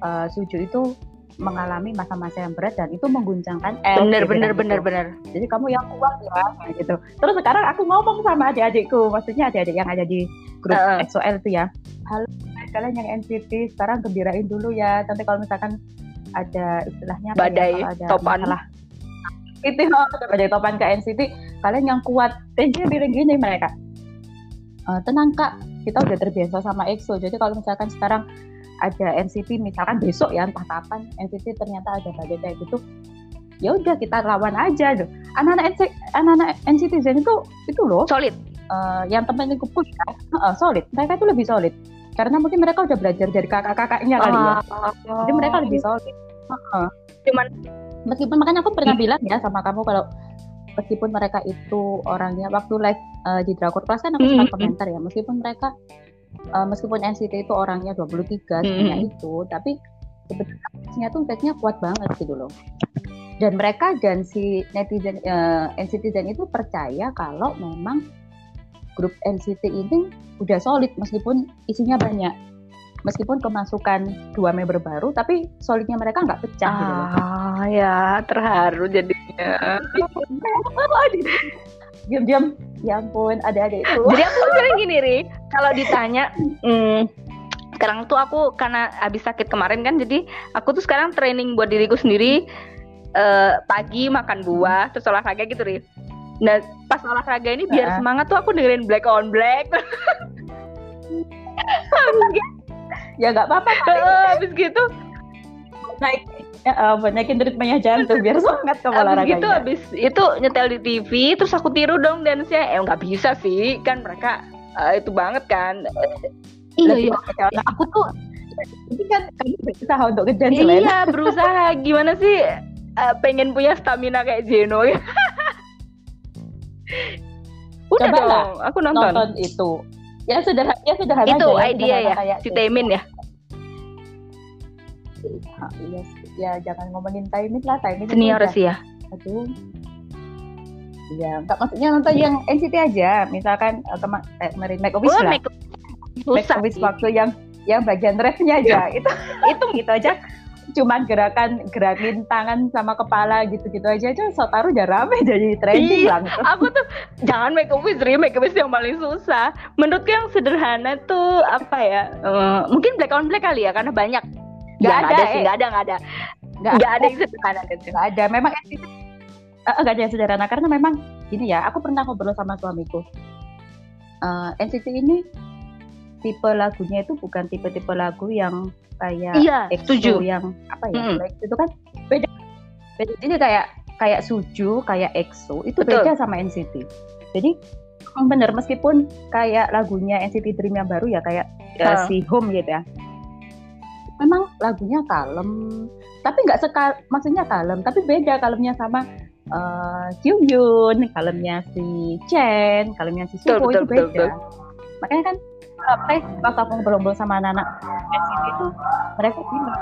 eh, Suju itu mengalami masa-masa yang berat dan itu mengguncangkan elf bener bener bilang bener gitu. bener jadi kamu yang kuat ya gitu. Terus sekarang aku ngomong sama adik-adikku maksudnya adik-adik yang ada di grup Heeh. EXO-L itu ya. Halo kalian yang NCT sekarang gembirain dulu ya. Nanti kalau misalkan ada istilahnya ya, badai kalau ada topan. masalah. Itu ada badai topan ke NCT kalian yang kuat. Dia bilang gini mereka. "Eh, tenang kak. Kita udah terbiasa sama EXO jadi kalau misalkan sekarang ada NCT misalkan besok ya entah kapan NCT ternyata ada badai kayak gitu ya udah kita lawan aja loh anak-anak NCT, anak-anak NCT Zen itu itu loh. Solid. Eh, yang temen aku kuliah eh, solid. Mereka itu lebih solid. Karena mungkin mereka udah belajar dari kakak-kakaknya kali ya. Jadi mereka lebih solid. Heeh. Cuman meskipun makanya aku pernah bilang ya sama kamu kalau meskipun mereka itu orangnya waktu live eh, di Drakor Class kan aku sempat Mm-mm. komentar ya meskipun mereka eh, meskipun NCT itu orangnya 23 sebanyak Mm-mm. itu tapi sebenarnya tuh fact-nya kuat banget gitu loh. Dan mereka dan si netizen eh, NCT Zen itu percaya kalau memang grup NCT ini udah solid meskipun isinya banyak. Meskipun kemasukan dua member baru tapi solidnya mereka nggak pecah gitu loh. Ah ya terharu jadinya diam-diam. Ya ampun ada-ada itu. Jadi aku sering gini ri. Kalau ditanya hmm, sekarang tuh aku karena habis sakit kemarin kan jadi aku tuh sekarang training buat diriku sendiri eh, pagi makan buah terus olahraga gitu ri. Nah pas olahraga ini biar Heeh. semangat tuh aku dengerin Black on Black. Ya nggak apa-apa habis gitu. Naik ya, eh, buat naikin ritmenya jantung biar semangat kamu habis olahraganya gitu habis itu nyetel di TV terus aku tiru dong dance-nya eh nggak bisa sih kan mereka uh, itu banget kan. Iya, iya. Aku tuh ini kan kamu berusaha untuk ngejar Iya, berusaha. Gimana sih uh, pengen punya stamina kayak Jeno ya? Udah Coba dong, aku nonton. nonton itu. Ya sudah ya sudah Itu aja, idea ya, kayak si Taemin ya. Ah, Iya, ya jangan ngomongin Taemin lah, itu Senior sih ya. Aduh. Iya, enggak maksudnya nonton yang NCT aja. Misalkan eh, kema eh, kemarin Make a Wish Oh, lah. make Make susah a Wish sih. waktu yang yang bagian refnya aja. itu itu gitu aja. Cuman gerakan gerakin tangan sama kepala gitu-gitu aja itu Sotaru udah rame jadi trending Iya. langsung. Aku tuh jangan make a wish, Ri. make wish yang paling susah. Menurutku yang sederhana tuh apa ya? eh, mungkin black on black kali ya karena banyak. Ya, ada, sih, eh. nggak ada, nggak ada. Nggak ada yang sederhana gitu. Nggak ada. Memang NCT eh, nggak ada yang sederhana karena memang gini ya. Aku pernah ngobrol sama suamiku. Eh, NCT ini tipe lagunya itu bukan tipe-tipe lagu yang kayak Iya, EXO setuju. yang apa ya itu kan beda beda jadi kayak kayak Suju kayak EXO itu Betul. beda sama NCT jadi bener meskipun kayak lagunya NCT Dream yang baru ya kayak uh, Ah. si Home gitu ya memang lagunya kalem tapi nggak sekal maksudnya kalem tapi beda kalemnya sama uh, Kyuhyun kalemnya si Chen kalemnya si Betul, Suho betul, itu betul, beda. Makanya kan sampai waktu aku ngobrol-ngobrol sama anak-anak itu mereka bilang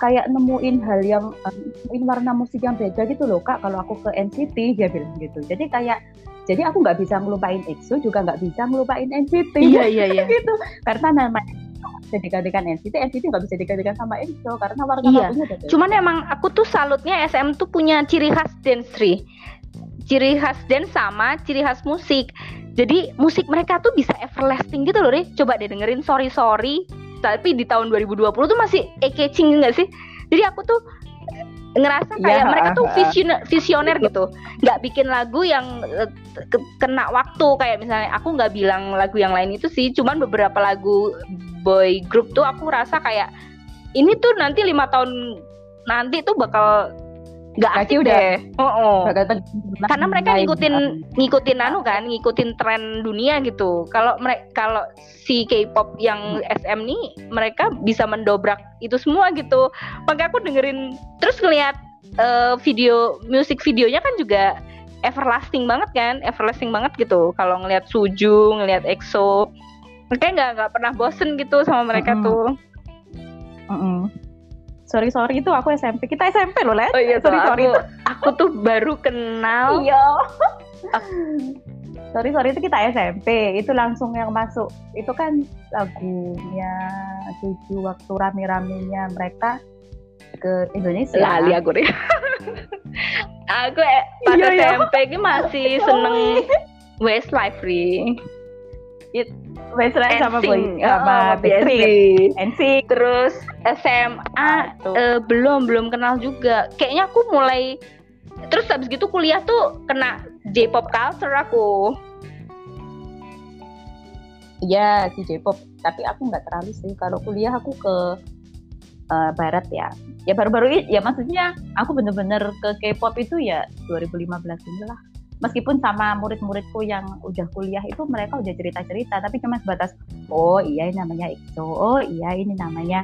kayak nemuin hal yang eh, nemuin warna musik yang beda gitu loh kak. Kalau aku ke NCT dia bilang gitu. Jadi kayak jadi aku nggak bisa ngelupain EXO juga nggak bisa ngelupain NCT Iya, iya, iya. gitu. Karena namanya bisa digantikan NCT NCT nggak bisa digantikan sama EXO karena warna Iya. lagunya beda Cuman emang aku tuh salutnya SM tuh punya ciri khas dance Ri. Ciri khas dance sama ciri khas musik. Jadi musik mereka tuh bisa everlasting gitu loh, Ri. Coba deh dengerin Sorry Sorry. Tapi di tahun 2020 tuh masih eye-catching nggak sih? Jadi aku tuh ngerasa Iya, kayak mereka tuh visioner, visioner gitu. Nggak bikin lagu yang eh, ke- kena waktu. Kayak misalnya aku nggak bilang lagu yang lain itu sih, cuman beberapa lagu boy group tuh aku rasa kayak ini tuh nanti lima tahun nanti tuh bakal nggak asik udah- deh. Oh, oh. Karena mereka ngikutin ngikutin anu kan, ngikutin tren dunia gitu. Kalau mereka kalau si K-pop yang SM nih mereka bisa mendobrak itu semua gitu. Makanya aku dengerin terus ngeliat eh, video musik videonya kan juga everlasting banget kan, everlasting banget gitu. Kalau ngeliat Suju, ngeliat EXO, makanya nggak nggak pernah bosen gitu sama mereka Mm-mm. tuh. Mm-mm. Sorry sorry itu aku SMP kita SMP loh Len Oh iya, sorry sorry aku, aku tuh baru kenal. Iya. sorry sorry itu kita SMP itu langsung yang masuk itu kan lagunya tujuh waktu rame-ramenya mereka ke Indonesia. Lali aku deh. aku eh, pas Iya, iya. SMP ini masih seneng Westlife Ri. Westlife sama. Boy sama Oh, Backstreet. BSD. NSYNC. Terus SMA Tuh. eh, belum belum kenal juga. Kayaknya aku mulai terus habis gitu kuliah tuh kena J-pop culture aku. Iya si J-pop tapi aku nggak terlalu sih kalau kuliah aku ke eh, barat ya ya baru-baru ini ya maksudnya aku bener-bener ke K-pop itu ya 2015 ini lah meskipun sama murid-muridku yang udah kuliah itu mereka udah cerita-cerita tapi cuma sebatas oh iya ini namanya EXO oh iya ini namanya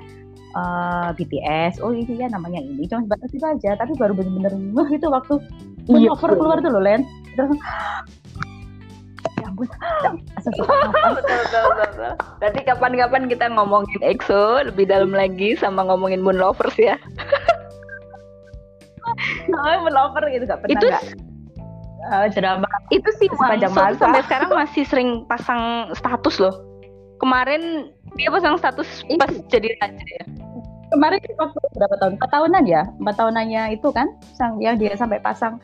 eh, BTS oh ini ya namanya ini cuma sebatas itu aja tapi baru bener-bener ngeh itu waktu Iya, betul. keluar tuh loh Len terus ya ampun betul. Nanti kapan-kapan kita ngomongin EXO lebih dalam lagi sama ngomongin Moon Lovers ya. namanya Moon Lover gitu gak pernah Itu nggak eh, drama itu sih Sepanjang masa. sampai sekarang masih sering pasang status loh. Kemarin dia pasang status Ini. pas jadi raja ya. kemarin waktu berapa tahun empat tahunan ya empat tahunannya itu kan sang yang dia sampai pasang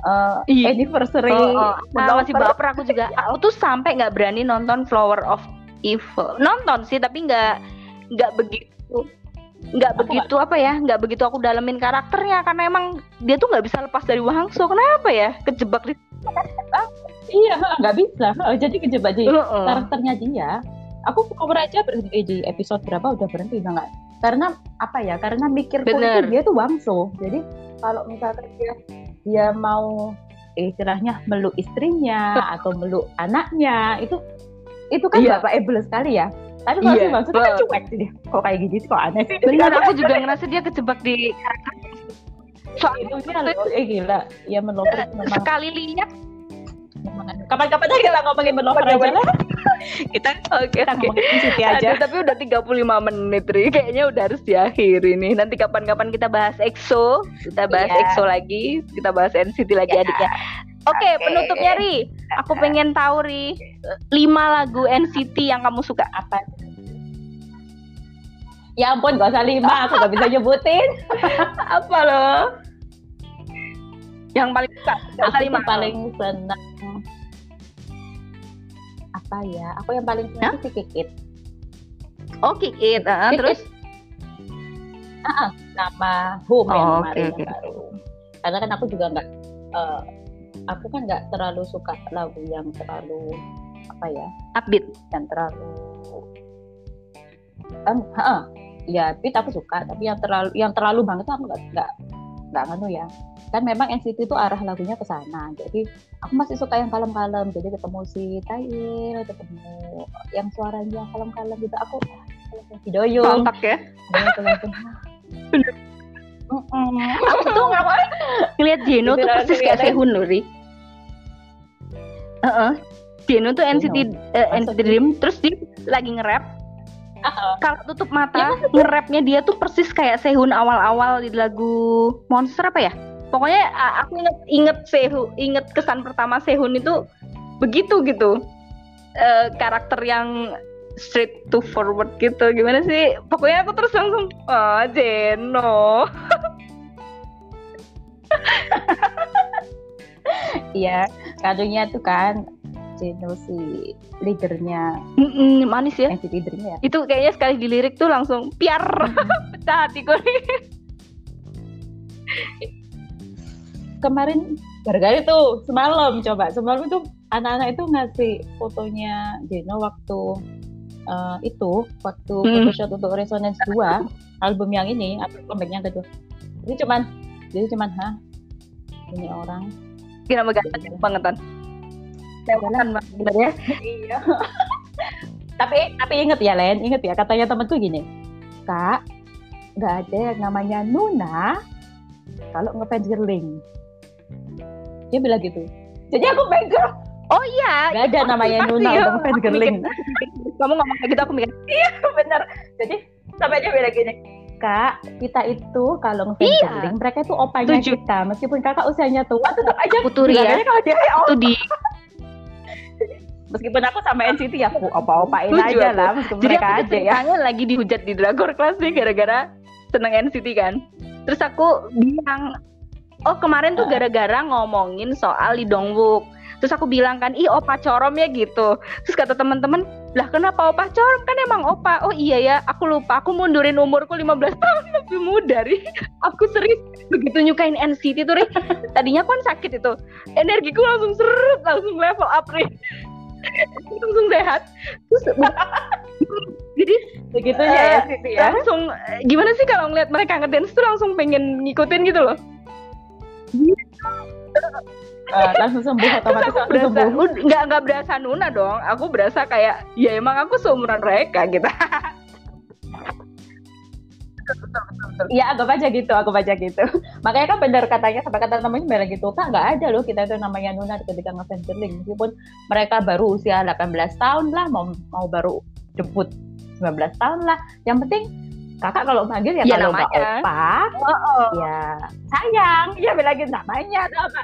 eh, Iya. anniversary Oh, oh. Moon Ah, masih baper aku juga. Aku tuh sampai nggak berani nonton Flower of Evil. Nonton sih tapi nggak nggak begitu nggak begitu apa ya nggak begitu aku dalemin karakternya karena emang dia tuh nggak bisa lepas dari Wangso kenapa ya? Kejebak di iya nggak bisa. Jadi kejebak di Heeh. karakternya dia aku cover aja berhenti di episode berapa udah berhenti nggak. Karena apa ya karena mikirku Bener. itu dia tuh wangso jadi kalau misalkan dia dia mau istilahnya meluk istrinya atau meluk anaknya itu itu kan Iya. bapak able sekali ya tapi kalau Iya, si maksudnya kan cuek sih dia kok kayak sih kok aneh sih Benar, aku juga ngerasa dia kejebak di karakter. Soalnya itu dia loh, eh gila ya itu memang, sekali lihat kapan-kapan aja lah ngomongin meloper aja lah kita Oke, kita oke. Siti aja Aduh, tapi udah 35 menit, Ri. Kayaknya udah harus diakhiri nih. Nanti kapan-kapan kita bahas EXO, kita bahas Iya. EXO lagi, kita bahas NCT lagi Iya. adiknya. Oke, Oke. penutupnya Ri. Aku pengen tahu Ri, lima lagu NCT yang kamu suka. apa ya ampun gak usah lima aku gak bisa nyebutin Apa loh? Yang paling suka. Aku lima. paling senang apa ya aku yang paling senang Hah? sih kikit Oh, Kick It. ah, Kick terus nama home yang Oh, kemarin oke, yang baru karena kan aku juga nggak eh, aku kan nggak terlalu suka lagu yang terlalu apa ya upbeat. yang terlalu em ha, ya beat aku suka tapi yang terlalu yang terlalu banget tuh aku nggak nggak nggak nganu ya. Kan memang NCT itu arah lagunya ke sana. Jadi aku masih suka yang kalem-kalem. Jadi ketemu si Tail ketemu yang suaranya kalem-kalem gitu. Aku Hidoyong Kontak ya. Aku tuh ngeliat Jeno tuh persis kayak. Sehun loh, Ri. Heeh. Jeno tuh NCT eh, Masuk NCT Dream terus dia lagi nge-rap. Ah, Kalau tutup Ya, mata, nge-rapnya dia tuh persis kayak Sehun awal-awal di lagu Monster apa ya? Pokoknya aku inget inget Sehun, inget kesan pertama Sehun itu begitu gitu. Eh, karakter yang straight to forward gitu gimana sih pokoknya aku terus langsung oh Jeno Iya, kadonya tuh kan Jeno si leadernya. Mm-mm, manis ya. NCT Dream ya. itu kayaknya sekali dilirik tuh langsung piar pecah hatiku nih. Kemarin gara-gara itu semalam coba. Semalam itu anak-anak itu ngasih fotonya Jeno waktu eh, itu waktu Hmm. photoshoot untuk Resonance 2 album yang ini album comeback yang kedua. Jadi cuman jadi cuman hah? Ini orang kira ganteng bangetan Lewakan banget sebenarnya Iya. tapi tapi inget ya Len, inget ya katanya temanku gini, kak nggak ada yang namanya Nuna kalau ngefans girling. Dia bilang gitu. Jadi aku pegang oh iya nggak ada pasti, namanya pasti, Nuna ya. untuk girling. kamu ngomong kayak gitu aku mikir Bener. Jadi sampai dia bilang gini, kak kita itu kalau ngefans Iya. mereka itu opanya Setuju. kita meskipun kakak usianya tua tetap aja Aku tuh, Ria. bilangnya kalau dia eh, oh, di meskipun aku sama NCT ya aku opa-opain aja aku. lah meskipun jadi mereka aku aja ya. lagi dihujat di Dragor kelas nih gara-gara seneng NCT kan terus aku bilang oh kemarin tuh gara-gara ngomongin soal Lee terus aku bilang kan ih opa corom ya gitu terus kata teman-teman lah kenapa opa? Corom kan emang opa. Oh iya ya aku lupa. Aku mundurin umurku 15 tahun lebih muda Ri. Aku serius begitu nyukain NCT tuh Ri. Tadinya kan sakit itu. Energiku langsung seret langsung level up Ri. Langsung sehat. Terus jadi Begitunya Eh, ya ya. langsung eh, gimana sih kalau ngeliat mereka ngedance tuh langsung pengen ngikutin gitu loh Eh, langsung sembuh otomatis aku berasa sembuh. ud- nggak nggak berasa Nuna dong aku berasa kayak ya emang aku seumuran mereka gitu Iya, anggap aja gitu, aku baca gitu. Makanya kan benar katanya sampai kata namanya bilang gitu, Kak nggak ada loh kita itu namanya Nuna ketika ngefans girling. Meskipun mereka baru usia 18 tahun lah, mau mau baru debut 19 tahun lah. Yang penting kakak kalau manggil ya, Ya, kalau nggak opa, ya sayang. Ya bilang gitu namanya apa.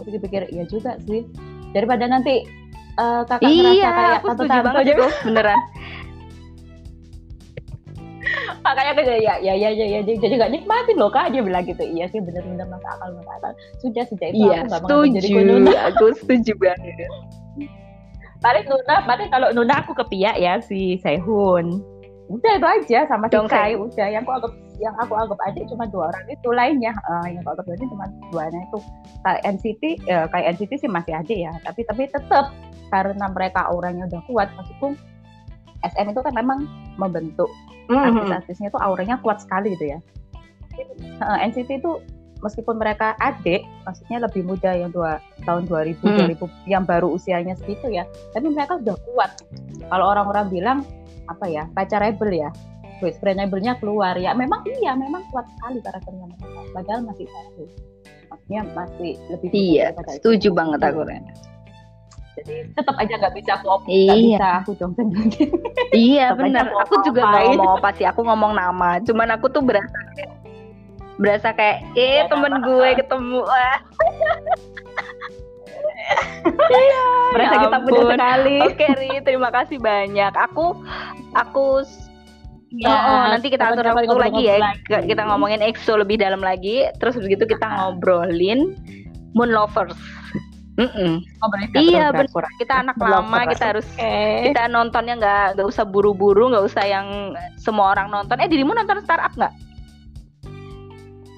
Aku pikir-pikir, iya juga sih. Daripada nanti eh, kakak ngerasa iya kayak tante setuju tante banget aja beneran. Makanya aku jadi ya ya ya ya, ya. Jadi nggak nikmatin loh kak. Dia bilang gitu iya sih bener-bener masuk akal masuk akal. Sudah sejak itu iya aku nggak menganggap jadi setuju. Nuna aku setuju banget. Paling Nuna paling kalau Nuna aku ke pihak ya si Sehun udah itu aja sama si Kai udah yang aku anggap yang aku anggap aja cuma dua orang itu lainnya eh, yang aku anggap aja cuma duanya itu kayak NCT eh, kayak NCT sih masih ada ya tapi tapi tetap karena mereka auranya udah kuat maksudku SM itu kan memang membentuk Mhm. artis-artisnya itu auranya kuat sekali gitu ya. Eh, NCT itu meskipun mereka adik maksudnya lebih muda yang dua tahun 2000 Hmm. 2000 yang baru usianya segitu ya tapi mereka udah kuat kalau orang-orang bilang apa ya pacar rebel ya friend rebelnya keluar ya memang iya memang kuat sekali karakternya mereka padahal masih satu maksudnya masih lebih Iya, setuju itu. banget aku Ren. jadi tetap aja nggak bisa aku op- Iya. bisa aku dong Iya benar. aku juga nggak ngomong apa sih. Aku ngomong nama. Cuman aku tuh berasa kayak berasa kayak eh Ya, temen nama. gue ketemu. Wah. merasa Ya kita muda ampun. sekali Oke Ri, terima kasih banyak. Aku aku Ya, Oh, oh, nanti kita atur waktu lagi ya. Ke- Kita ngomongin EXO lebih dalam lagi. Terus begitu kita ngobrolin Moon Lovers. Mm-mm. ngobrolin Iya Drakor, benar. Kita anak Moon lama, Lovers. kita harus Oke. kita nontonnya nggak nggak usah buru-buru, nggak usah yang semua orang nonton. Eh dirimu nonton startup nggak?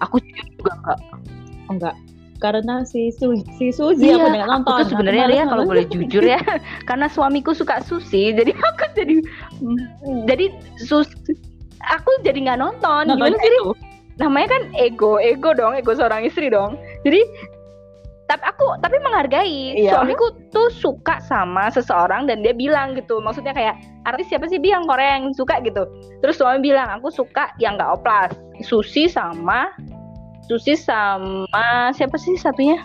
Aku juga nggak. enggak karena si Su si Suzy aku nggak nonton Iya, aku tuh sebenarnya Aku Ria males kalau nonton. boleh jujur ya, karena suamiku suka sushi, jadi aku jadi jadi sus aku jadi nggak nonton. nonton Gimana sih? Namanya kan ego ego dong ego seorang istri dong. Jadi tapi aku tapi menghargai. Iya. suamiku tuh suka sama seseorang dan dia bilang gitu. Maksudnya kayak artis siapa sih? Bilang Korea yang suka gitu. Terus suami bilang aku suka yang nggak oplas. Sushi sama sushi sama siapa sih satunya?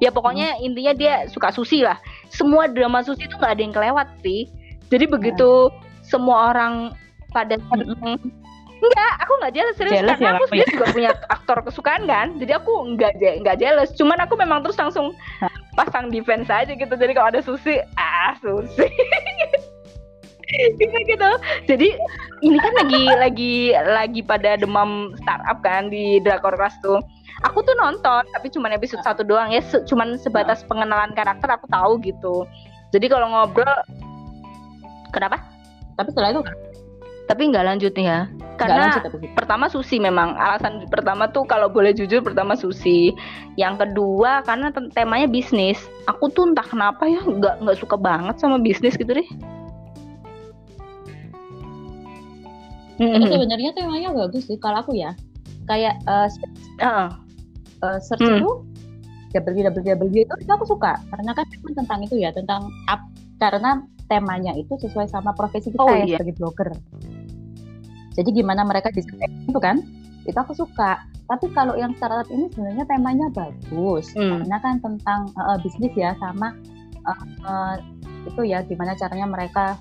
Ya pokoknya intinya dia suka sushi lah. Semua drama sushi itu nggak ada yang kelewat sih jadi begitu semua orang pada seneng. Enggak, aku nggak jealous serius. Jealous karena ya aku sendiri juga punya aktor kesukaan kan. Jadi aku nggak je- nggak jealous. Cuman aku memang terus langsung pasang defense aja gitu. Jadi kalau ada sushi, ah sushi. Gitu gitu. Jadi ini kan lagi lagi lagi pada demam startup kan di Drakor Class tuh. Aku tuh nonton tapi cuma episode satu doang ya, se- cuman sebatas pengenalan karakter aku tahu gitu. Jadi kalau ngobrol kenapa? tapi setelah itu Tapi nggak lanjut nih ya. Karena lanjut tapi pertama sushi memang alasan pertama tuh kalau boleh jujur pertama sushi yang kedua karena tem- temanya bisnis aku tuh entah kenapa ya nggak nggak suka banget sama bisnis gitu deh tapi Mm-mm. sebenarnya temanya bagus sih kalau aku ya kayak eh, Heeh. eh, search Hmm. itu www itu, itu aku suka karena kan tentang itu ya tentang up karena temanya itu sesuai sama profesi kita Oh, ya iya. sebagai blogger jadi gimana mereka bisa itu kan itu aku suka tapi kalau yang startup ini sebenarnya temanya bagus Hmm. karena kan tentang eh, bisnis ya sama eh, eh, itu ya gimana caranya mereka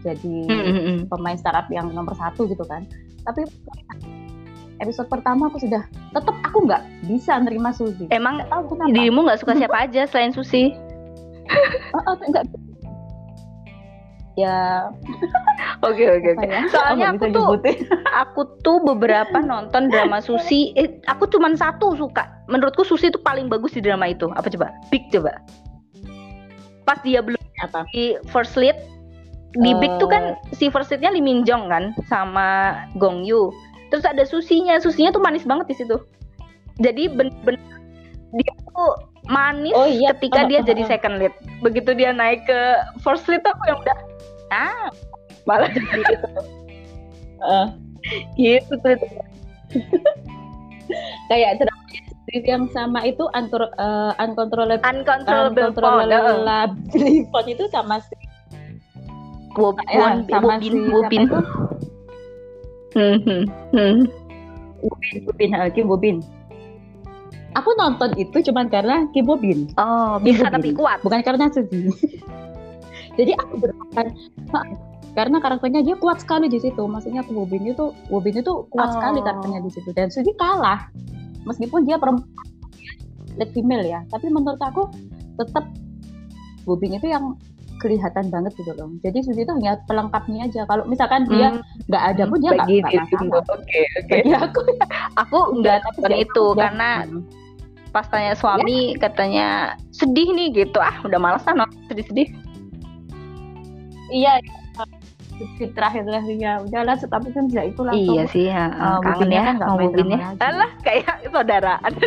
jadi Mm-mm. pemain startup yang nomor satu gitu kan. Tapi episode pertama aku sudah tetap aku nggak bisa nerima Suzy. Emang nggak tahu kenapa. dirimu nggak suka siapa aja selain sushi Oh, oh, nggak. Ya. Oke oke apa ya? Soalnya Oh, aku tuh- nyebutin. aku tuh beberapa nonton drama sushi eh, aku cuman satu suka. Menurutku sushi itu paling bagus di drama itu. Apa coba? Big coba. Pas dia belum apa? di first lead di Big tuh Eh. kan si first leadnya Lee Min Jong kan sama Gong Yoo terus ada susinya susinya tuh manis banget di situ. Jadi bener-bener dia tuh manis oh iya. ketika dia jadi second lead. Begitu dia naik ke first lead aku yang udah ah malah jadi gitu Eh, gitu tuh. Kayak drama yang sama itu uncontrol, eh, uncontrollable uncontrollable uncontrollable phone itu sama Ya, sama Wobin si Wobin? Hmm, hmm, hmm. Bobin, Bobin, Kim Bobin. Aku nonton itu cuman karena Kim Bobin, oh bisa Wobin. tapi kuat bukan karena Suzy. Jadi aku berperan karena karakternya dia kuat sekali di situ. Maksudnya Kim Bobin itu Bobin itu kuat Oh. sekali karakternya di situ dan Suzy kalah. Meskipun dia perempuan lead female ya, tapi menurut aku tetap Bobin itu yang kelihatan banget gitu loh. Jadi Suzy itu hanya pelengkapnya aja. Kalau misalkan dia Hmm, nggak ada pun dia nggak masalah. Oke, oke. Bagi aku Aku nggak nonton itu dia- karena pas tanya suami katanya sedih nih gitu. Ah udah males lah nonton sedih-sedih. Iya, di terakhir terakhirnya udahlah tapi kan ya itu langsung. Iya sih ya, Eh, kangen ya kan drama ya. alah kayak saudaraan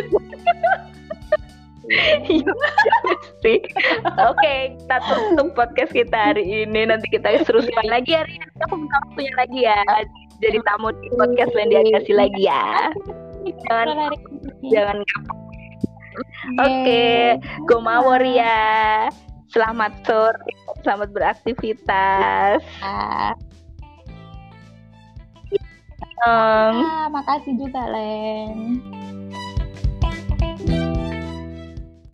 Iya, Oke, okay, kita tutup podcast kita hari ini. Nanti kita serusuan lagi hari ini. Aku minta waktunya lagi ya. Jadi tamu di podcast lain diagasi lagi ya. Jangan jangan Oke, okay. ya. Selamat sore, selamat beraktivitas. Ah, ah makasih juga, Len.